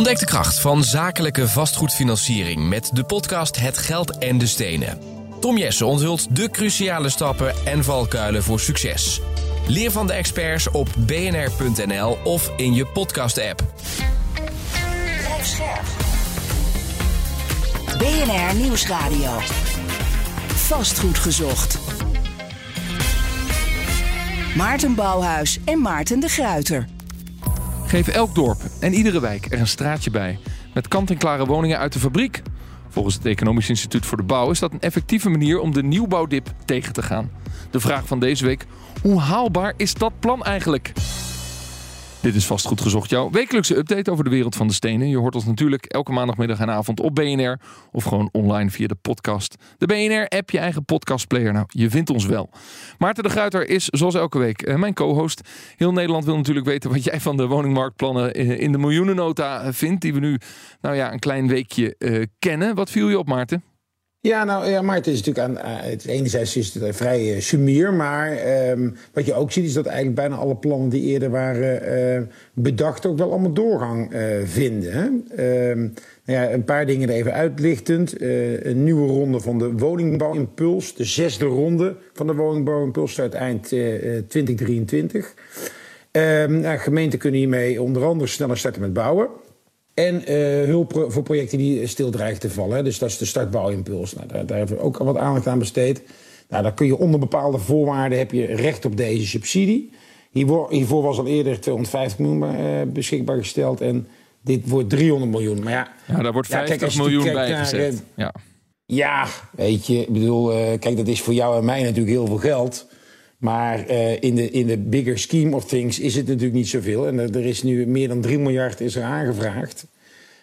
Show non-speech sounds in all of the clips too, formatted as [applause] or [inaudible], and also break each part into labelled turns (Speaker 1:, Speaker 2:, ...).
Speaker 1: Ontdek de kracht van zakelijke vastgoedfinanciering met de podcast Het Geld en de Stenen. Tom Jessen onthult de cruciale stappen en valkuilen voor succes. Leer van de experts op bnr.nl of in je podcast-app.
Speaker 2: BNR Nieuwsradio. Vastgoed gezocht. Maarten Bouwhuis en Maarten de Gruiter.
Speaker 3: Geef elk dorp en iedere wijk er een straatje bij. Met kant-en-klare woningen uit de fabriek. Volgens het Economisch Instituut voor de Bouw is dat een effectieve manier om de nieuwbouwdip tegen te gaan. De vraag van deze week: hoe haalbaar is dat plan eigenlijk? Dit is vast goed gezocht, jouw wekelijkse update over de wereld van de stenen. Je hoort ons natuurlijk elke maandagmiddag en avond op BNR of gewoon online via de podcast. De BNR-app, je eigen podcastplayer. Nou, je vindt ons wel. Maarten de Gruiter is zoals elke week eh, mijn co-host. Heel Nederland wil natuurlijk weten wat jij van de woningmarktplannen eh, in de miljoenennota vindt, die we nu nou ja, een klein weekje uh, kennen. Wat viel je op, Maarten?
Speaker 4: Ja, nou ja, maar het is natuurlijk aan. Uh, het, enerzijds is het vrij uh, sumier, maar um, wat je ook ziet is dat eigenlijk bijna alle plannen die eerder waren uh, bedacht ook wel allemaal doorgang vinden. Um, nou ja, een paar dingen er even uitlichtend. een nieuwe ronde van de woningbouwimpuls. De zesde ronde van de woningbouwimpuls start eind 2023. Um, nou, gemeenten kunnen hiermee onder andere sneller starten met bouwen. En uh, hulp voor projecten die stil dreigen te vallen. Dus dat is de startbouwimpuls. Nou, daar, daar hebben we ook wat aandacht aan besteed. Nou, dan kun je onder bepaalde voorwaarden heb je recht op deze subsidie. Hiervoor, hiervoor was al eerder 250 miljoen uh, beschikbaar gesteld. En dit wordt 300 miljoen. Maar ja,
Speaker 3: ja daar wordt 50 ja, kijk, miljoen bij gezet.
Speaker 4: Ja. ja, weet je. Ik bedoel, kijk, dat is voor jou en mij natuurlijk heel veel geld. Maar uh, in, de, in de bigger scheme of things is het natuurlijk niet zoveel. En er, er is nu meer dan 3 miljard is er aangevraagd.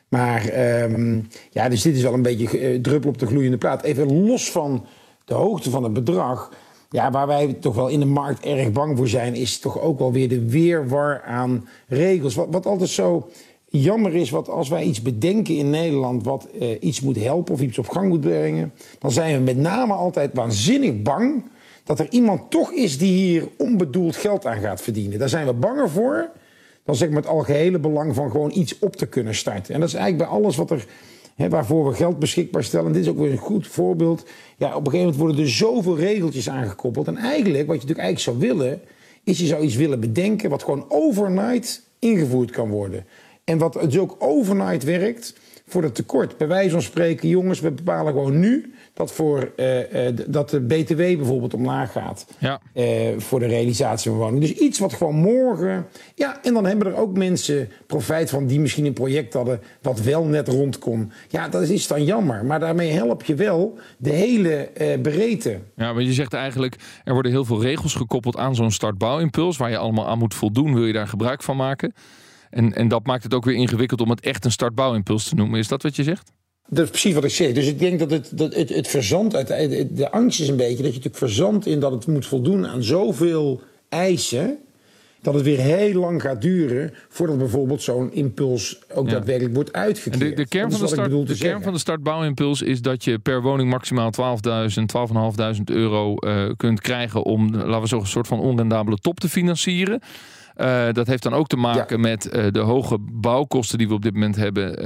Speaker 4: Maar um, ja, dus dit is wel een beetje uh, druppel op de gloeiende plaat. Even los van de hoogte van het bedrag. Ja, waar wij toch wel in de markt erg bang voor zijn, is toch ook wel weer de weerwar aan regels. Wat, wat altijd zo jammer is, wat als wij iets bedenken in Nederland wat iets moet helpen of iets op gang moet brengen, dan zijn we met name altijd waanzinnig bang dat er iemand toch is die hier onbedoeld geld aan gaat verdienen. Daar zijn we banger voor dan zeg maar het algehele belang van gewoon iets op te kunnen starten. En dat is eigenlijk bij alles wat er, hè, waarvoor we geld beschikbaar stellen. dit is ook weer een goed voorbeeld. Ja, op een gegeven moment worden er zoveel regeltjes aangekoppeld. En eigenlijk, wat je natuurlijk eigenlijk zou willen, is je zou iets willen bedenken wat gewoon overnight ingevoerd kan worden. En wat dus ook overnight werkt voor het tekort. Bij wijze van spreken, jongens, we bepalen gewoon nu dat, voor, uh, uh, dat de BTW bijvoorbeeld omlaag gaat. Ja. Uh, voor de realisatie van woningen. Dus iets wat gewoon morgen. Ja, en dan hebben er ook mensen profijt van die misschien een project hadden. wat wel net rond kon. Ja, dat is dan jammer. Maar daarmee help je wel de hele breedte.
Speaker 3: Ja, maar je zegt eigenlijk. er worden heel veel regels gekoppeld aan zo'n startbouwimpuls. waar je allemaal aan moet voldoen. wil je daar gebruik van maken. En, en dat maakt het ook weer ingewikkeld om het echt een startbouwimpuls te noemen. Is dat wat je zegt?
Speaker 4: Dat is precies wat ik zeg. Dus ik denk dat het, dat het, het verzand, de angst is een beetje dat je natuurlijk verzandt in dat het moet voldoen aan zoveel eisen. Dat het weer heel lang gaat duren voordat bijvoorbeeld zo'n impuls ook daadwerkelijk wordt uitgekeerd.
Speaker 3: De, de, kern, van de, start, de kern van de startbouwimpuls is dat je per woning maximaal 12.000, 12.500 euro uh, kunt krijgen om, laten we zeggen, een soort van onrendabele top te financieren. Uh, dat heeft dan ook te maken met uh, de hoge bouwkosten die we op dit moment hebben. Uh,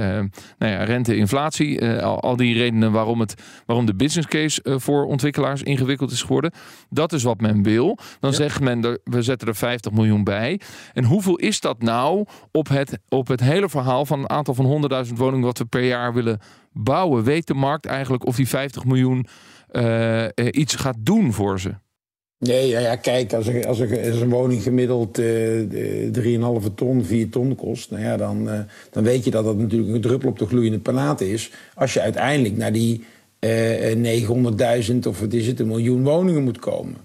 Speaker 3: nou ja, rente, inflatie. Al, al, die redenen waarom, het, waarom de business case voor ontwikkelaars ingewikkeld is geworden. Dat is wat men wil. Dan ja. zegt men, er, we zetten er 50 miljoen bij. En hoeveel is dat nou op het, op het hele verhaal van een aantal van 100.000 woningen wat we per jaar willen bouwen? Weet de markt eigenlijk of die 50 miljoen iets gaat doen voor ze?
Speaker 4: Nee, ja, ja, kijk, als, als, een woning gemiddeld uh, 3,5 ton, 4 ton kost, nou ja, dan, uh, dan weet je dat dat natuurlijk een druppel op de gloeiende plaat is. Als je uiteindelijk naar die uh, 900.000 of wat is het, een miljoen woningen moet komen.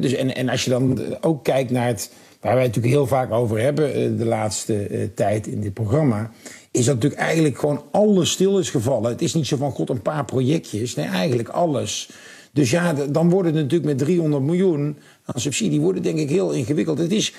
Speaker 4: Dus, en, en als je dan ook kijkt naar het, waar wij het natuurlijk heel vaak over hebben de laatste tijd in dit programma, is dat natuurlijk eigenlijk gewoon alles stil is gevallen. Het is niet zo van god een paar projectjes, nee, eigenlijk alles. Dus ja, dan wordt het natuurlijk met 300 miljoen aan subsidie wordt het denk ik heel ingewikkeld. Het is,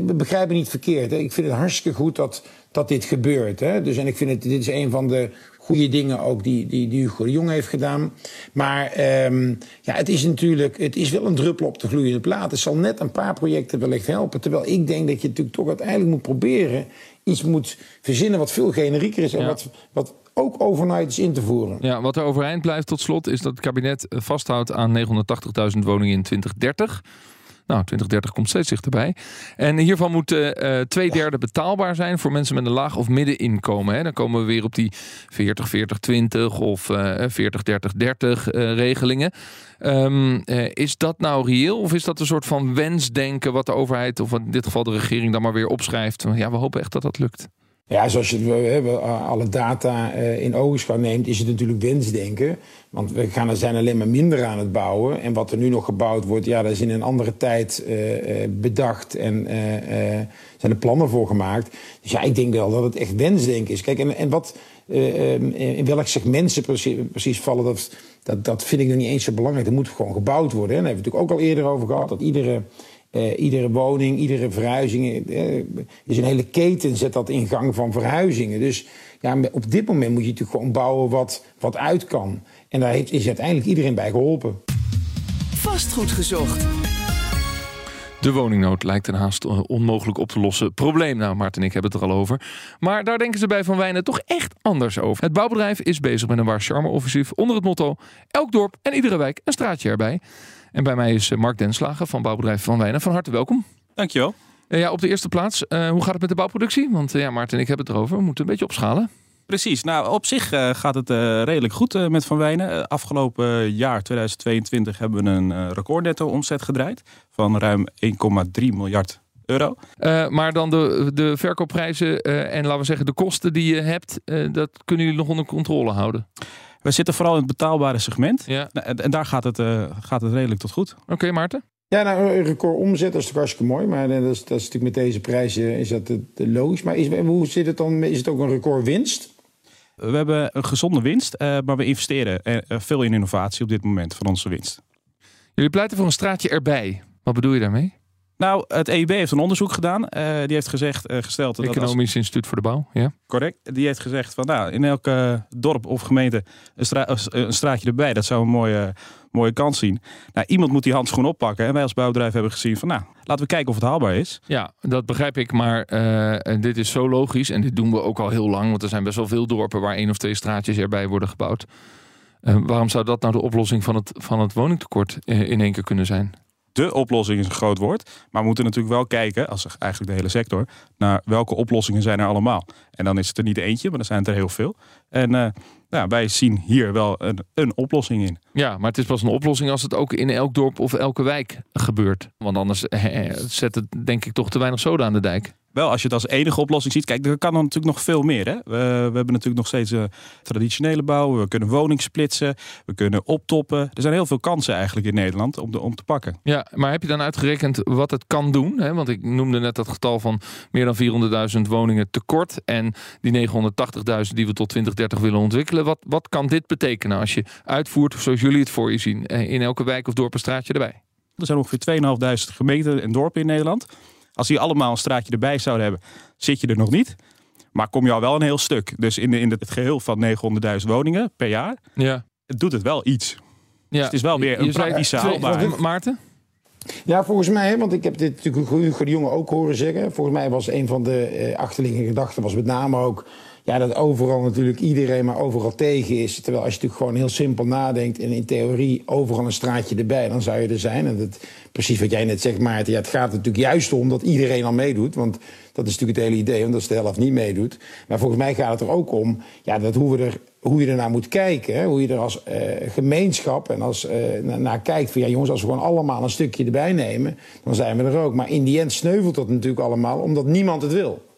Speaker 4: begrijp me niet verkeerd. Hè. Ik vind het hartstikke goed dat, dat dit gebeurt. Hè. Dus, en ik vind het, dit is een van de goede dingen ook die, die, die Hugo de Jong heeft gedaan. Maar um, ja, het is natuurlijk, het is wel een druppel op de gloeiende plaat. Het zal net een paar projecten wellicht helpen. Terwijl ik denk dat je natuurlijk toch uiteindelijk moet proberen iets moet verzinnen wat veel generieker is en
Speaker 3: Ja.
Speaker 4: wat, wat ook overnight is in te voeren.
Speaker 3: Ja, wat er overeind blijft tot slot is dat het kabinet vasthoudt aan 980.000 woningen in 2030. Nou, 2030 komt steeds dichterbij. En hiervan moet eh, eh, twee derde betaalbaar zijn voor mensen met een laag of middeninkomen. Hè. Dan komen we weer op die 40, 40, 20 of eh 40, 30, 30 eh, regelingen. Eh, is dat nou reëel of is dat een soort van wensdenken wat de overheid, of in dit geval de regering, dan maar weer opschrijft? Ja, we hopen echt dat dat lukt.
Speaker 4: Ja, zoals je hebben alle data eh, in ogenschouw neemt, is het natuurlijk wensdenken. Want we gaan er zijn alleen maar minder aan het bouwen. En wat er nu nog gebouwd wordt, ja, dat is in een andere tijd eh, eh, bedacht en eh, eh, zijn er plannen voor gemaakt. Dus ja, ik denk wel dat het echt wensdenken is. Kijk, en, en wat, eh, eh, in welk segment ze precies, vallen, dat, dat, dat vind ik nog niet eens zo belangrijk. Er moet gewoon gebouwd worden. Hè. Daar hebben we het natuurlijk ook al eerder over gehad. Dat iedere, eh, iedere woning, iedere verhuizing, eh, is een hele keten zet dat in gang van verhuizingen. Dus ja, op dit moment moet je natuurlijk gewoon bouwen wat, wat uit kan. En daar heeft, is uiteindelijk iedereen bij geholpen.
Speaker 2: Vastgoed gezocht.
Speaker 3: De woningnood lijkt een haast eh, onmogelijk op te lossen probleem. Nou, Maarten en ik hebben het er al over. Maar daar denken ze bij Van Wijnen toch echt anders over. Het bouwbedrijf is bezig met een waar charme-offensief onder het motto... elk dorp en iedere wijk een straatje erbij. En bij mij is eh, Mark Denslager van bouwbedrijf Van Wijnen. Van harte welkom.
Speaker 5: Dankjewel.
Speaker 3: Eh, ja, op de eerste plaats, hoe gaat het met de bouwproductie? Want ja, Maarten en ik hebben het erover. We moeten een beetje opschalen.
Speaker 5: Precies. Nou, op zich eh, gaat het eh, redelijk goed eh, met Van Wijnen. Afgelopen jaar, 2022, hebben we een eh, record netto omzet gedraaid van ruim 1,3 miljard euro.
Speaker 3: Eh, maar dan de, de verkoopprijzen eh, en laten we zeggen de kosten die je hebt... eh, dat kunnen jullie nog onder controle houden.
Speaker 5: We zitten vooral in het betaalbare segment.
Speaker 3: Ja.
Speaker 5: Nou, en, en daar gaat het, eh, gaat het redelijk tot goed.
Speaker 3: Oké, Maarten?
Speaker 4: Ja, nou, een record omzet, dat is natuurlijk hartstikke mooi. Maar dat is, dat is natuurlijk met deze prijzen is dat, eh, logisch. Maar is, hoe zit het dan? Is het ook een record winst?
Speaker 5: We hebben een gezonde winst, eh, maar we investeren eh, eh, veel in innovatie op dit moment van onze winst.
Speaker 3: Jullie pleiten voor een straatje erbij. Wat bedoel je daarmee?
Speaker 5: Nou, het EIB heeft een onderzoek gedaan. Eh, die heeft gezegd, eh, gesteld dat als,
Speaker 3: Economisch Instituut voor de Bouw. Ja.
Speaker 5: correct. Die heeft gezegd van nou, in elk dorp of gemeente een, stra- een straatje erbij. Dat zou een mooie, mooie kans zien. Nou, iemand moet die handschoen oppakken. En wij als bouwbedrijf hebben gezien van nou, laten we kijken of het haalbaar is.
Speaker 3: ja, dat begrijp ik. Maar eh, dit is zo logisch. En dit doen we ook al heel lang. Want er zijn best wel veel dorpen waar één of twee straatjes erbij worden gebouwd. Waarom zou dat nou de oplossing van het, van het woningtekort in één keer kunnen zijn?
Speaker 5: De oplossing is een groot woord. Maar we moeten natuurlijk wel kijken, als eigenlijk de hele sector, naar welke oplossingen zijn er allemaal. En dan is het er niet eentje, maar er zijn het er heel veel. En eh, nou, wij zien hier wel een, een oplossing in.
Speaker 3: Ja, maar het is pas een oplossing als het ook in elk dorp of elke wijk gebeurt. Want anders eh, eh, zet het denk ik toch te weinig zoden aan de dijk.
Speaker 5: Wel, als je het als enige oplossing ziet. Kijk, er kan dan natuurlijk nog veel meer. Hè? We, we hebben natuurlijk nog steeds eh, traditionele bouw. We kunnen woning splitsen. We kunnen optoppen. Er zijn heel veel kansen eigenlijk in Nederland om, de, om te pakken.
Speaker 3: Ja, maar heb je dan uitgerekend wat het kan doen? Hè? Want ik noemde net dat getal van meer dan 400.000 woningen tekort. En die 980.000 die we tot 2030 willen ontwikkelen. Wat, wat kan dit betekenen als je uitvoert zoals jullie het voor je zien? eh, In elke wijk of dorp een straatje erbij.
Speaker 5: Er zijn ongeveer 2.500 gemeenten en dorpen in Nederland. Als die allemaal een straatje erbij zouden hebben, zit je er nog niet. Maar kom je al wel een heel stuk. Dus in, de, in het geheel van 900.000 woningen per jaar,
Speaker 3: Ja.
Speaker 5: het doet het wel iets.
Speaker 3: ja.
Speaker 5: het is wel weer een
Speaker 3: Je zei
Speaker 5: praktische
Speaker 3: twee-
Speaker 5: haalbaarheid.
Speaker 3: Maarten?
Speaker 4: Ja, volgens mij, want ik heb dit natuurlijk Hugo de Jonge ook horen zeggen. Volgens mij was een van de eh, achterliggende gedachten was met name ook... Ja, dat overal natuurlijk iedereen maar overal tegen is. Terwijl als je natuurlijk gewoon heel simpel nadenkt... en in theorie overal een straatje erbij, dan zou je er zijn. En dat, precies wat jij net zegt, Maarten. Ja, het gaat natuurlijk juist om dat iedereen al meedoet. Want dat is natuurlijk het hele idee, als de helft niet meedoet. Maar volgens mij gaat het er ook om ja, dat hoe, we er, hoe je ernaar moet kijken. Hè? Hoe je er als eh, gemeenschap en als, eh, na- naar kijkt. Van ja, jongens, als we gewoon allemaal een stukje erbij nemen, dan zijn we er ook. Maar in die end sneuvelt dat natuurlijk allemaal, omdat niemand het wil.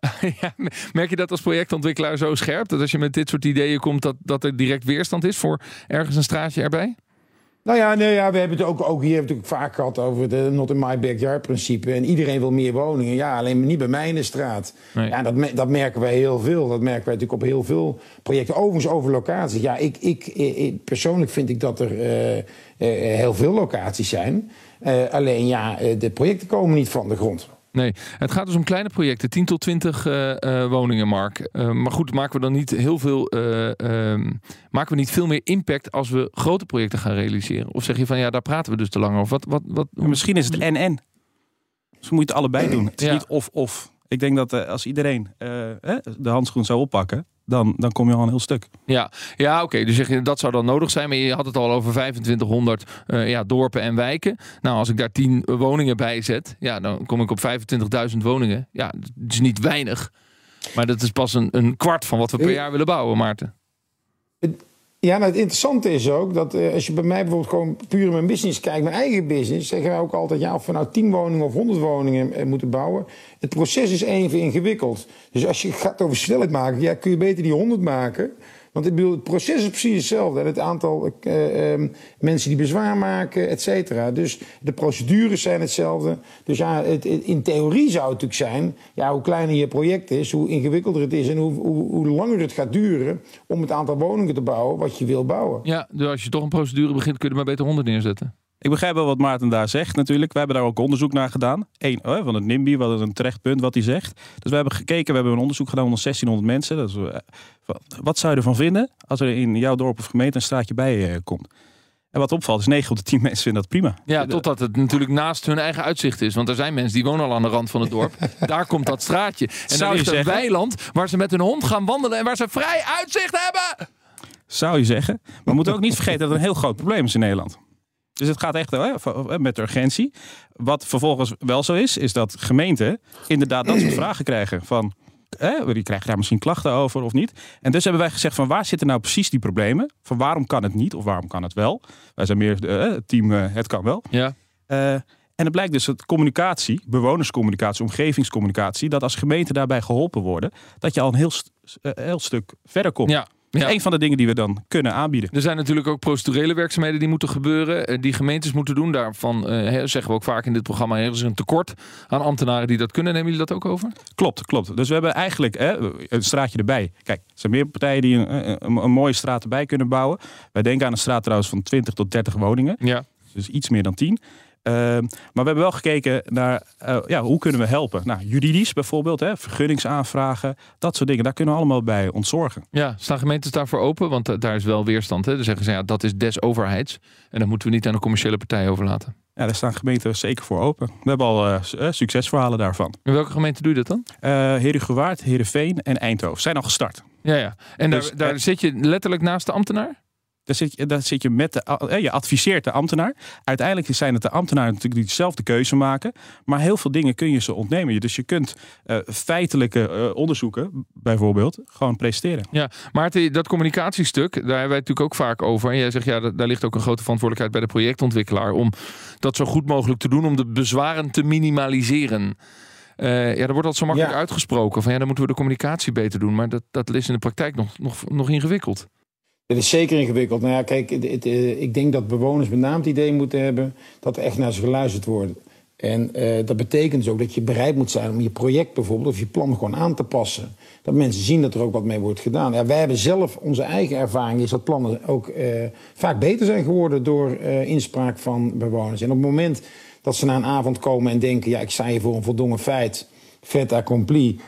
Speaker 4: [laughs]
Speaker 3: Ja, merk je dat als projectontwikkelaar zo scherp? Dat als je met dit soort ideeën komt, dat, dat er direct weerstand is voor ergens een straatje erbij?
Speaker 4: Nou ja, nee, ja we hebben het ook, ook hier natuurlijk vaak gehad over het not in my backyard principe. En iedereen wil meer woningen. Ja, alleen niet bij mij in de straat.
Speaker 3: Nee.
Speaker 4: Ja, dat, dat merken wij heel veel. Dat merken wij natuurlijk op heel veel projecten. Overigens over locaties. Ja, ik, ik, ik- persoonlijk vind ik dat er eh, eh, heel veel locaties zijn. Eh, alleen ja, eh, de projecten komen niet van de grond.
Speaker 3: Nee, het gaat dus om kleine projecten, 10 tot 20 eh, eh, woningen, Mark. Eh, maar goed, maken we dan niet heel veel, eh, ehm, maken we niet veel meer impact als we grote projecten gaan realiseren? Of zeg je van ja, daar praten we dus te lang over? Wat, wat, wat,
Speaker 5: Misschien is het en-en. Dus we moeten het allebei doen. Het is
Speaker 3: Ja.
Speaker 5: niet of-of. Ik denk dat als iedereen de handschoen zou oppakken, dan, dan kom je al een heel stuk.
Speaker 3: Ja, ja oké. Dus zeg je, dat zou dan nodig zijn. Maar je had het al over 2500 uh, ja, dorpen en wijken. Nou, als ik daar 10 woningen bij zet, ja, dan kom ik op 25.000 woningen. Ja, dat is niet weinig. Maar dat is pas een, een kwart van wat we per jaar willen bouwen, Maarten.
Speaker 4: Ja, het interessante is ook dat uh, als je bij mij bijvoorbeeld gewoon puur in mijn business kijkt, mijn eigen business, zeggen wij ook altijd, ja, of we nou 10 woningen of 100 woningen uh, moeten bouwen. Het proces is even ingewikkeld. Dus als je gaat over snelheid maken, ja, kun je beter die 100 maken. Want ik bedoel, het proces is precies hetzelfde. Het aantal uh, um, mensen die bezwaar maken, et cetera. Dus de procedures zijn hetzelfde. Dus ja, het, in theorie zou het natuurlijk zijn... Ja, hoe kleiner je project is, hoe ingewikkelder het is... en hoe, hoe, langer het gaat duren om het aantal woningen te bouwen wat je wil bouwen.
Speaker 3: Ja, dus als je toch een procedure begint, kun je maar beter 100 neerzetten.
Speaker 5: Ik begrijp wel wat Maarten daar zegt natuurlijk. We hebben daar ook onderzoek naar gedaan. Eén van het NIMBY, wat is een terecht punt wat hij zegt. Dus we hebben gekeken, we hebben een onderzoek gedaan onder 1600 mensen. Dat is, wat zou je ervan vinden als er in jouw dorp of gemeente een straatje bij uh, komt? En wat opvalt is 9 op de 10 [laughs] mensen vinden dat prima.
Speaker 3: Ja, totdat het natuurlijk naast hun eigen uitzicht is. Want er zijn mensen die wonen al aan de rand van het dorp. [laughs] Daar komt dat straatje. En dan is een weiland waar ze met hun hond gaan wandelen... en waar ze vrij uitzicht hebben.
Speaker 5: Zou je zeggen. Maar we moeten ook niet vergeten dat het een heel groot probleem is in Nederland. Dus het gaat echt hè, met urgentie. Wat vervolgens wel zo is, is dat gemeenten inderdaad dat soort [clears throat] vragen krijgen. Van, hè, die krijgen daar misschien klachten over of niet. En dus hebben wij gezegd van waar zitten nou precies die problemen? Van waarom kan het niet of waarom kan het wel? Wij zijn meer uh, het team uh, het kan wel.
Speaker 3: Ja.
Speaker 5: Uh, en het blijkt dus dat communicatie, bewonerscommunicatie, omgevingscommunicatie, dat als gemeenten daarbij geholpen worden, dat je al een heel, heel stuk verder komt.
Speaker 3: Ja.
Speaker 5: Ja. Een van de dingen die we dan kunnen aanbieden.
Speaker 3: Er zijn natuurlijk ook procedurele werkzaamheden die moeten gebeuren. Die gemeentes moeten doen. Daarvan uh, zeggen we ook vaak in dit programma. Er is een tekort aan ambtenaren die dat kunnen. Nemen jullie dat ook over?
Speaker 5: Klopt, klopt. Dus we hebben eigenlijk hè, een straatje erbij. Kijk, er zijn meer partijen die een, een, een, mooie straat erbij kunnen bouwen. Wij denken aan een straat trouwens van 20 tot 30 woningen.
Speaker 3: Ja.
Speaker 5: Dus iets meer dan 10. Uh, maar we hebben wel gekeken naar uh, ja, hoe kunnen we helpen. Nou, juridisch bijvoorbeeld, hè, vergunningsaanvragen, dat soort dingen. Daar kunnen we allemaal bij ontzorgen.
Speaker 3: Ja, staan gemeentes daarvoor open? Want uh, daar is wel weerstand. Hè? Dan zeggen ze, ja, dat is des overheids. En dat moeten we niet aan de commerciële partij overlaten.
Speaker 5: Ja, daar staan gemeenten zeker voor open. We hebben al succesverhalen daarvan.
Speaker 3: In welke gemeente doe je dat dan?
Speaker 5: Herengewaard, Heerenveen en Eindhoven zijn al gestart.
Speaker 3: Ja, ja. En dus, daar, daar zit je letterlijk naast de ambtenaar?
Speaker 5: Daar zit, je, daar zit je met de, je adviseert de ambtenaar. Uiteindelijk zijn het de ambtenaren natuurlijk die zelf de keuze maken. Maar heel veel dingen kun je ze ontnemen. Dus je kunt uh, feitelijke uh, onderzoeken, bijvoorbeeld, gewoon presenteren.
Speaker 3: Ja, maar dat communicatiestuk, daar hebben wij natuurlijk ook vaak over. En jij zegt, ja, daar ligt ook een grote verantwoordelijkheid bij de projectontwikkelaar. Om dat zo goed mogelijk te doen, om de bezwaren te minimaliseren. Uh, ja, dat wordt altijd zo makkelijk ja. uitgesproken. Van ja, dan moeten we de communicatie beter doen. Maar dat, dat is in de praktijk nog, nog, nog ingewikkeld.
Speaker 4: Het is zeker ingewikkeld. Nou ja, kijk, het, het, ik denk dat bewoners met name het idee moeten hebben dat er echt naar ze geluisterd wordt. En uh, dat betekent dus ook dat je bereid moet zijn om je project bijvoorbeeld of je plan gewoon aan te passen. Dat mensen zien dat er ook wat mee wordt gedaan. Ja, wij hebben zelf onze eigen ervaring is dat plannen ook uh, vaak beter zijn geworden door inspraak van bewoners. En op het moment dat ze na een avond komen en denken, ja, ik sta hier voor een voldongen feit, fait accompli,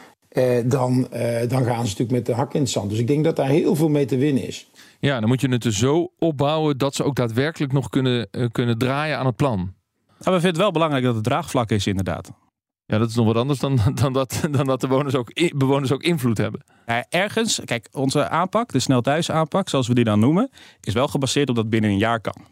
Speaker 4: dan, dan gaan ze natuurlijk met de hak in het zand. Dus ik denk dat daar heel veel mee te winnen is.
Speaker 3: Ja, dan moet je het er zo opbouwen dat ze ook daadwerkelijk nog kunnen, uh, kunnen draaien aan het plan.
Speaker 5: Nou, we vinden het wel belangrijk dat het draagvlak is, inderdaad.
Speaker 3: Ja, dat is nog wat anders dan, [laughs] dan, dat, dan dat de bewoners ook, bewoners ook invloed hebben.
Speaker 5: Ja, ergens, kijk, onze aanpak, de snel thuis aanpak, zoals we die dan noemen, is wel gebaseerd op dat binnen een jaar kan.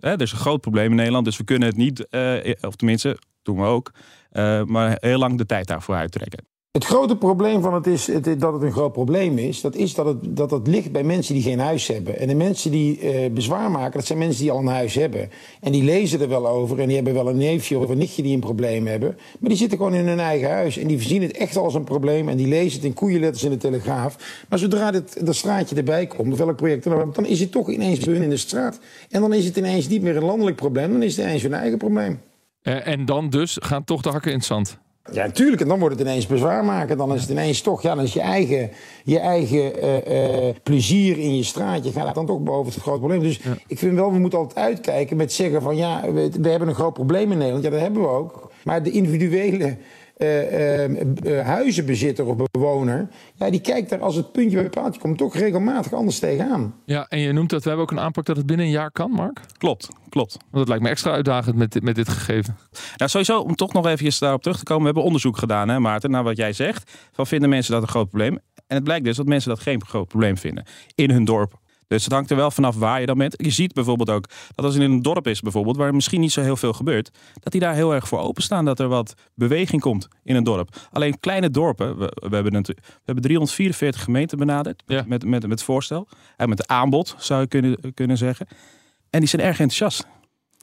Speaker 5: Hè, er is een groot probleem in Nederland, dus we kunnen het niet, uh, of tenminste, doen we ook, uh, maar heel lang de tijd daarvoor uittrekken.
Speaker 4: Het grote probleem van het is het, dat het een groot probleem is, dat is dat het, dat ligt bij mensen die geen huis hebben. En de mensen die uh, bezwaar maken, dat zijn mensen die al een huis hebben. En die lezen er wel over en die hebben wel een neefje of een nichtje die een probleem hebben. Maar die zitten gewoon in hun eigen huis en die zien het echt als een probleem en die lezen het in koeienletters in de Telegraaf. Maar zodra dit, dat straatje erbij komt, of welk project dan ook, dan is het toch ineens bij hun in de straat. En dan is het ineens niet meer een landelijk probleem, dan is het ineens hun eigen probleem.
Speaker 3: Uh, en dan dus gaan toch de hakken in het zand.
Speaker 4: Ja, natuurlijk. En dan wordt het ineens bezwaar maken. Dan is het ineens toch, ja, dan is je eigen, je eigen uh, uh, plezier in je straatje gaat dan toch boven het grote probleem. Dus ja. ik vind wel, we moeten altijd uitkijken met zeggen van ja, we, we, hebben een groot probleem in Nederland. Ja, dat hebben we ook. Maar de individuele eh, eh, eh, huizenbezitter of bewoner, ja, die kijkt daar als het puntje bij het paaltje komt toch regelmatig anders tegenaan.
Speaker 3: Ja, en je noemt dat we hebben ook een aanpak dat het binnen een jaar kan, Mark.
Speaker 5: Klopt, klopt.
Speaker 3: Want dat lijkt me extra uitdagend met, dit- met dit gegeven.
Speaker 5: Nou, sowieso, om toch nog even daarop terug te komen. We hebben onderzoek gedaan, hè, Maarten, naar wat jij zegt. Van vinden mensen dat een groot probleem? En het blijkt dus dat mensen dat geen groot probleem vinden in hun dorp. Dus het hangt er wel vanaf waar je dan bent. Je ziet bijvoorbeeld ook dat als het in een dorp is, bijvoorbeeld, waar misschien niet zo heel veel gebeurt, dat die daar heel erg voor openstaan dat er wat beweging komt in een dorp. Alleen kleine dorpen, we, we hebben, we hebben 344 gemeenten benaderd
Speaker 3: Ja.
Speaker 5: met, met, met voorstel. En met aanbod, zou je kunnen, kunnen zeggen. En die zijn erg enthousiast.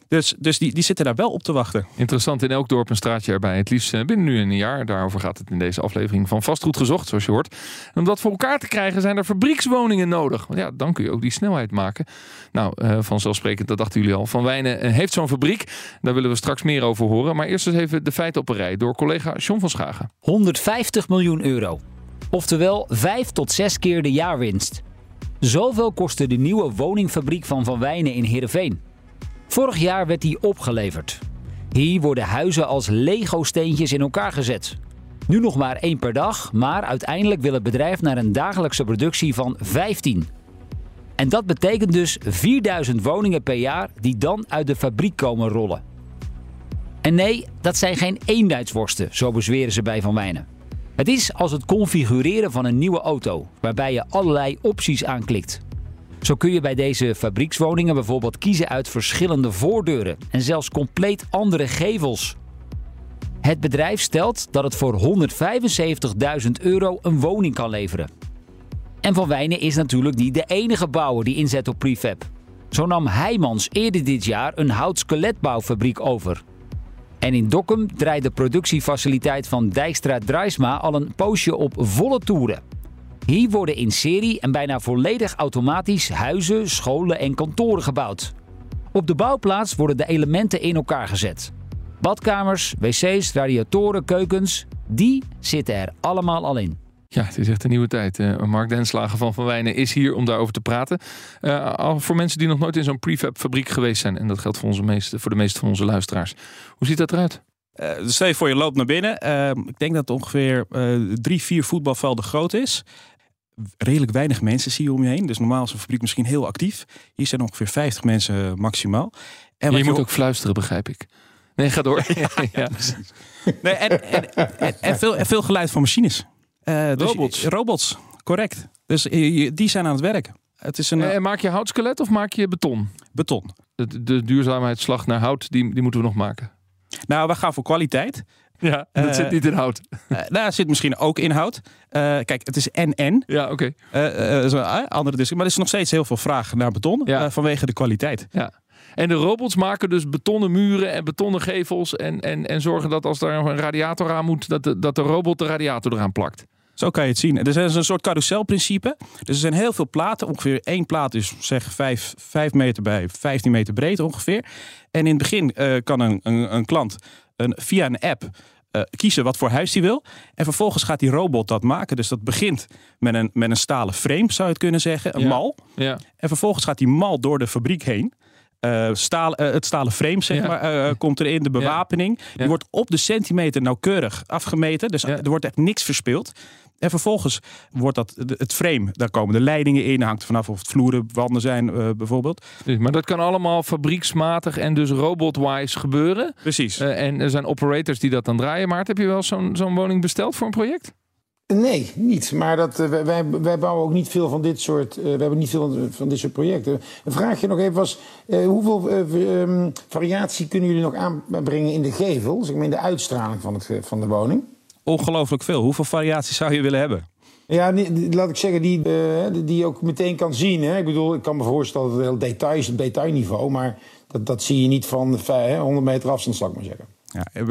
Speaker 5: Dus, dus die, die zitten daar wel op te wachten.
Speaker 3: Interessant, in elk dorp een straatje erbij. Het liefst eh, binnen nu en een jaar. Daarover gaat het in deze aflevering van Vastgoed Gezocht, zoals je hoort. En om dat voor elkaar te krijgen zijn er fabriekswoningen nodig. Want ja, dan kun je ook die snelheid maken. Nou, eh, vanzelfsprekend, dat dachten jullie al. Van Wijnen eh, heeft zo'n fabriek. Daar willen we straks meer over horen. Maar eerst eens even de feiten op een rij door collega John van Schagen.
Speaker 6: 150 miljoen euro. Oftewel 5 tot 6 keer de jaarwinst. Zoveel kostte de nieuwe woningfabriek van Van Wijnen in Heerenveen. Vorig jaar werd die opgeleverd. Hier worden huizen als Lego-steentjes in elkaar gezet. Nu nog maar één per dag, maar uiteindelijk wil het bedrijf naar een dagelijkse productie van 15. En dat betekent dus 4000 woningen per jaar die dan uit de fabriek komen rollen. En nee, dat zijn geen eenheidsworsten, zo bezweren ze bij Van Wijnen. Het is als het configureren van een nieuwe auto, waarbij je allerlei opties aanklikt. Zo kun je bij deze fabriekswoningen bijvoorbeeld kiezen uit verschillende voordeuren en zelfs compleet andere gevels. Het bedrijf stelt dat het voor 175.000 euro een woning kan leveren. En Van Wijnen is natuurlijk niet de enige bouwer die inzet op prefab. Zo nam Heijmans eerder dit jaar een houtskeletbouwfabriek over. En in Dokkum draait de productiefaciliteit van Dijkstra Drijsma al een poosje op volle toeren. Hier worden in serie en bijna volledig automatisch huizen, scholen en kantoren gebouwd. Op de bouwplaats worden de elementen in elkaar gezet. Badkamers, wc's, radiatoren, keukens, die zitten er allemaal al in.
Speaker 3: Ja, het is echt een nieuwe tijd. Eh, Mark Denslager van Van Wijnen is hier om daarover te praten. Eh, al voor mensen die nog nooit in zo'n prefab fabriek geweest zijn. En dat geldt voor, onze meeste, voor de meeste van onze luisteraars. Hoe ziet dat eruit?
Speaker 5: Eh, dus stel je voor je loopt naar binnen. Ik denk dat het ongeveer eh, drie, vier voetbalvelden groot is. Redelijk weinig mensen zie je om je heen. Dus normaal is een fabriek misschien heel actief. Hier zijn ongeveer 50 mensen eh, maximaal. En
Speaker 3: je moet
Speaker 5: je
Speaker 3: ook fluisteren, begrijp ik. Nee, ga door. [laughs] ja,
Speaker 5: Nee, en, en, en, en veel, en veel geluid van machines. Eh, dus-
Speaker 3: Robots.
Speaker 5: Robots, correct. Dus je- die zijn aan het werk. Het is een
Speaker 3: En
Speaker 5: eh,
Speaker 3: maak je houtskelet of maak je beton?
Speaker 5: beton.
Speaker 3: De, de duurzaamheidsslag naar hout, die, die moeten we nog maken.
Speaker 5: Nou, we gaan voor kwaliteit.
Speaker 3: Ja, dat
Speaker 5: Eh,
Speaker 3: zit niet in hout.
Speaker 5: Eh daar zit misschien ook inhoud. Eh, kijk, het is en-en.
Speaker 3: Ja, oké.
Speaker 5: Eh, eh, eh, andere discussie. Maar er is nog steeds heel veel vraag naar beton.
Speaker 3: Ja.
Speaker 5: eh, vanwege de kwaliteit.
Speaker 3: Ja. En de robots maken dus betonnen muren en betonnen gevels. En, en, en zorgen dat als daar een radiator aan moet, dat de, dat de robot de radiator eraan plakt.
Speaker 5: Zo kan je het zien. Er is een soort carouselprincipe. Dus er zijn heel veel platen. Ongeveer één plaat is zeg 5, 5 meter bij 15 meter breed ongeveer. En in het begin eh, kan een, een, een klant een, via een app eh, kiezen wat voor huis hij wil. En vervolgens gaat die robot dat maken. Dus dat begint met een, met een stalen frame, zou je het kunnen zeggen. Een
Speaker 3: Ja.
Speaker 5: mal.
Speaker 3: Ja.
Speaker 5: En vervolgens gaat die mal door de fabriek heen. Eh, staal, eh, het stalen frame, zeg
Speaker 3: Ja.
Speaker 5: maar, eh, komt erin. De bewapening. Die wordt op de centimeter nauwkeurig afgemeten. Dus er wordt echt niks verspild. En vervolgens wordt dat het frame. Daar komen de leidingen in. Hangt vanaf of het vloeren, wanden zijn bijvoorbeeld.
Speaker 3: Maar dat kan allemaal fabrieksmatig en dus robotwise gebeuren.
Speaker 5: Precies.
Speaker 3: En er zijn operators die dat dan draaien. Maar heb je wel zo'n zo'n woning besteld voor een project?
Speaker 4: Nee, niet. Maar dat, eh, wij- wij, bouwen ook niet veel van dit soort. eh, we hebben niet veel van dit soort projecten. Een vraagje nog even was: eh, hoeveel eh, ehm, variatie kunnen jullie nog aanbrengen in de gevel, zeg maar in de uitstraling van, het, van de woning?
Speaker 5: Ongelooflijk veel. Hoeveel variaties zou je willen hebben?
Speaker 4: Ja, laat ik zeggen, die, die- je ook meteen kan zien. Hè? Ik bedoel, ik kan me voorstellen dat het heel details op detailniveau, maar dat, dat zie je niet van vij- hè, 100 meter afstand, zal ik maar zeggen.
Speaker 5: Ja,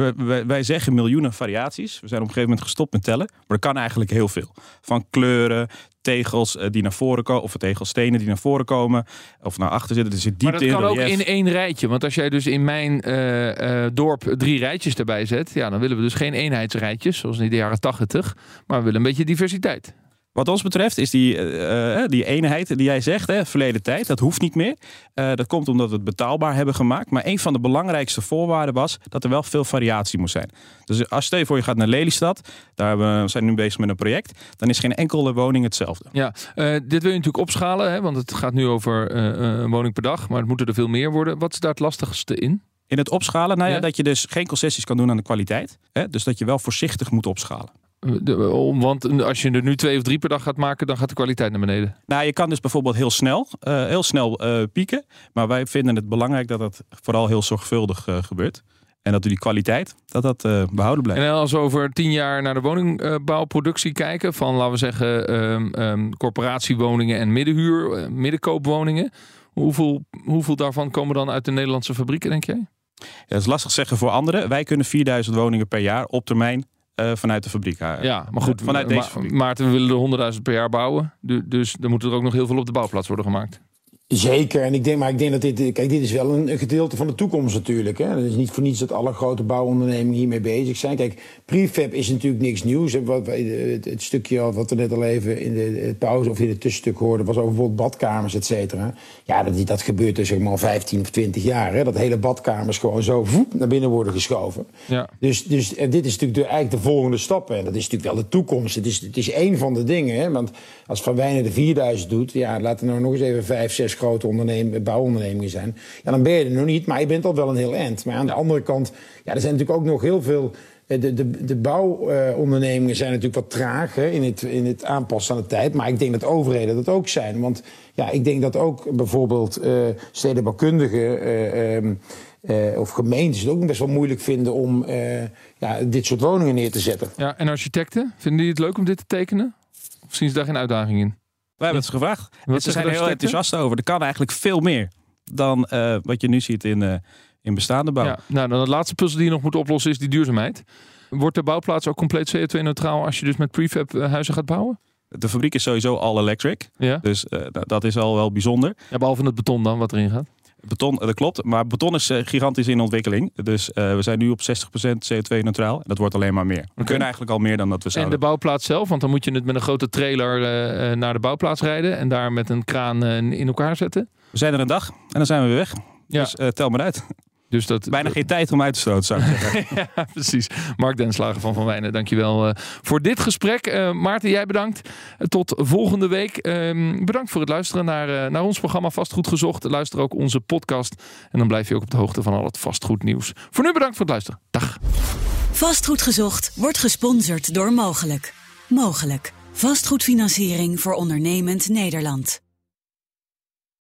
Speaker 5: wij zeggen miljoenen variaties. We zijn op een gegeven moment gestopt met tellen. Maar er kan eigenlijk heel veel. Van kleuren, tegels eh, die naar voren komen. Of tegelstenen die naar voren komen. Of naar achter zitten. Er zit
Speaker 3: Maar
Speaker 5: diepte
Speaker 3: dat kan
Speaker 5: in.
Speaker 3: ook in één rijtje. Want als jij dus in mijn eh, eh, dorp drie rijtjes erbij zet, ja, dan willen we dus geen eenheidsrijtjes, zoals in de jaren tachtig. Maar we willen een beetje diversiteit.
Speaker 5: Wat ons betreft is die, uh, die eenheid die jij zegt, hè, verleden tijd, dat hoeft niet meer. Uh, dat komt omdat we het betaalbaar hebben gemaakt. Maar een van de belangrijkste voorwaarden was dat er wel veel variatie moest zijn. Dus als stel je voor je gaat naar Lelystad, daar we zijn nu bezig met een project, dan is geen enkele woning hetzelfde.
Speaker 3: Ja, uh, dit wil je natuurlijk opschalen, hè, want het gaat nu over een woning per dag, maar het moeten er veel meer worden. Wat is daar het lastigste in?
Speaker 5: In het opschalen, nou ja, ja, dat je dus geen concessies kan doen aan de kwaliteit. Hè? Dus dat je wel voorzichtig moet opschalen.
Speaker 3: Want als je er nu twee of drie per dag gaat maken, dan gaat de kwaliteit naar beneden.
Speaker 5: Nou, je kan dus bijvoorbeeld heel snel, uh, heel snel uh, pieken. Maar wij vinden het belangrijk dat dat vooral heel zorgvuldig uh, gebeurt. En dat die kwaliteit, dat dat behouden blijft.
Speaker 3: En als we over tien jaar naar de woningbouwproductie kijken, van laten we zeggen um, um, corporatiewoningen en middenhuur, middenkoopwoningen. Hoeveel, hoeveel daarvan komen dan uit de Nederlandse fabrieken, denk jij?
Speaker 5: Ja, dat is lastig zeggen voor anderen. Wij kunnen 4000 woningen per jaar op termijn uh, vanuit de fabriek halen.
Speaker 3: Ja, maar goed, vanuit deze fabriek. Maarten, we willen er 100.000 per jaar bouwen. Dus er moeten er ook nog heel veel op de bouwplaats worden gemaakt.
Speaker 4: Zeker, en ik denk, maar ik denk dat dit, kijk, dit is wel een, gedeelte van de toekomst natuurlijk. Hè. Het is niet voor niets dat alle grote bouwondernemingen hiermee bezig zijn. Kijk, prefab is natuurlijk niks nieuws. Wat, het, stukje wat we net al even in de, pauze of in het tussenstuk hoorden, was over bijvoorbeeld badkamers, et cetera. Ja, dat, dat gebeurt dus zeg maar al 15 of 20 jaar. Hè. Dat hele badkamers gewoon zo voep, naar binnen worden geschoven. Ja. Dus, dus en dit is natuurlijk de, eigenlijk de volgende stap. En dat is natuurlijk wel de toekomst. Het is, het is één van de dingen. Hè. Want als Van Wijnen de 4000 doet, ja, laten we nou nog eens even 5, 6 grote ondernemingen, bouwondernemingen zijn. Ja, dan ben je er nog niet, maar je bent al wel een heel eind. Maar aan de andere kant, ja, er zijn natuurlijk ook nog heel veel. Eh, de, de, de bouwondernemingen zijn natuurlijk wat traag hè, in, het, in het aanpassen aan de tijd. Maar ik denk dat overheden dat ook zijn. Want ja, ik denk dat ook bijvoorbeeld uh, stedenbouwkundigen uh, um, uh, of gemeentes het ook best wel moeilijk vinden om ja, dit soort woningen neer te zetten.
Speaker 3: Ja, en architecten, vinden die het leuk om dit te tekenen? Of zien ze daar geen uitdaging in?
Speaker 5: We hebben het gevraagd. Wat ze zijn er heel enthousiast over. Er kan eigenlijk veel meer dan uh, wat je nu ziet in, uh, in bestaande bouw. Ja,
Speaker 3: nou, dan de laatste puzzel die je nog moet oplossen is die duurzaamheid. Wordt de bouwplaats ook compleet CO2-neutraal als je dus met prefab uh, huizen gaat bouwen?
Speaker 5: De fabriek is sowieso all electric. Ja. Dus dat is al wel bijzonder.
Speaker 3: Ja, behalve het beton dan, wat erin gaat.
Speaker 5: Beton, dat klopt. Maar beton is gigantisch in ontwikkeling. Dus uh, we zijn nu op 60% CO2-neutraal. En dat wordt alleen maar meer. We okay. kunnen eigenlijk al meer dan dat we zouden.
Speaker 3: En de bouwplaats zelf? Want dan moet je het met een grote trailer uh, naar de bouwplaats rijden. En daar met een kraan uh, in elkaar zetten.
Speaker 5: We zijn er een dag en dan zijn we weer weg. Ja. Dus tel maar uit. Dus dat, Bijna geen tijd om uit te stoten, zou ik zeggen. [laughs]
Speaker 3: ja, precies. Mark Denslager van Van Wijnen, dankjewel uh, voor dit gesprek. Uh, Maarten, jij bedankt. tot volgende week. Uh, bedankt voor het luisteren naar, naar ons programma Vastgoed Gezocht. Luister ook onze podcast. En dan blijf je ook op de hoogte van al het vastgoednieuws. Voor nu bedankt voor het luisteren. Dag.
Speaker 2: Vastgoed Gezocht wordt gesponsord door Mogelijk. Mogelijk. Vastgoedfinanciering voor ondernemend Nederland.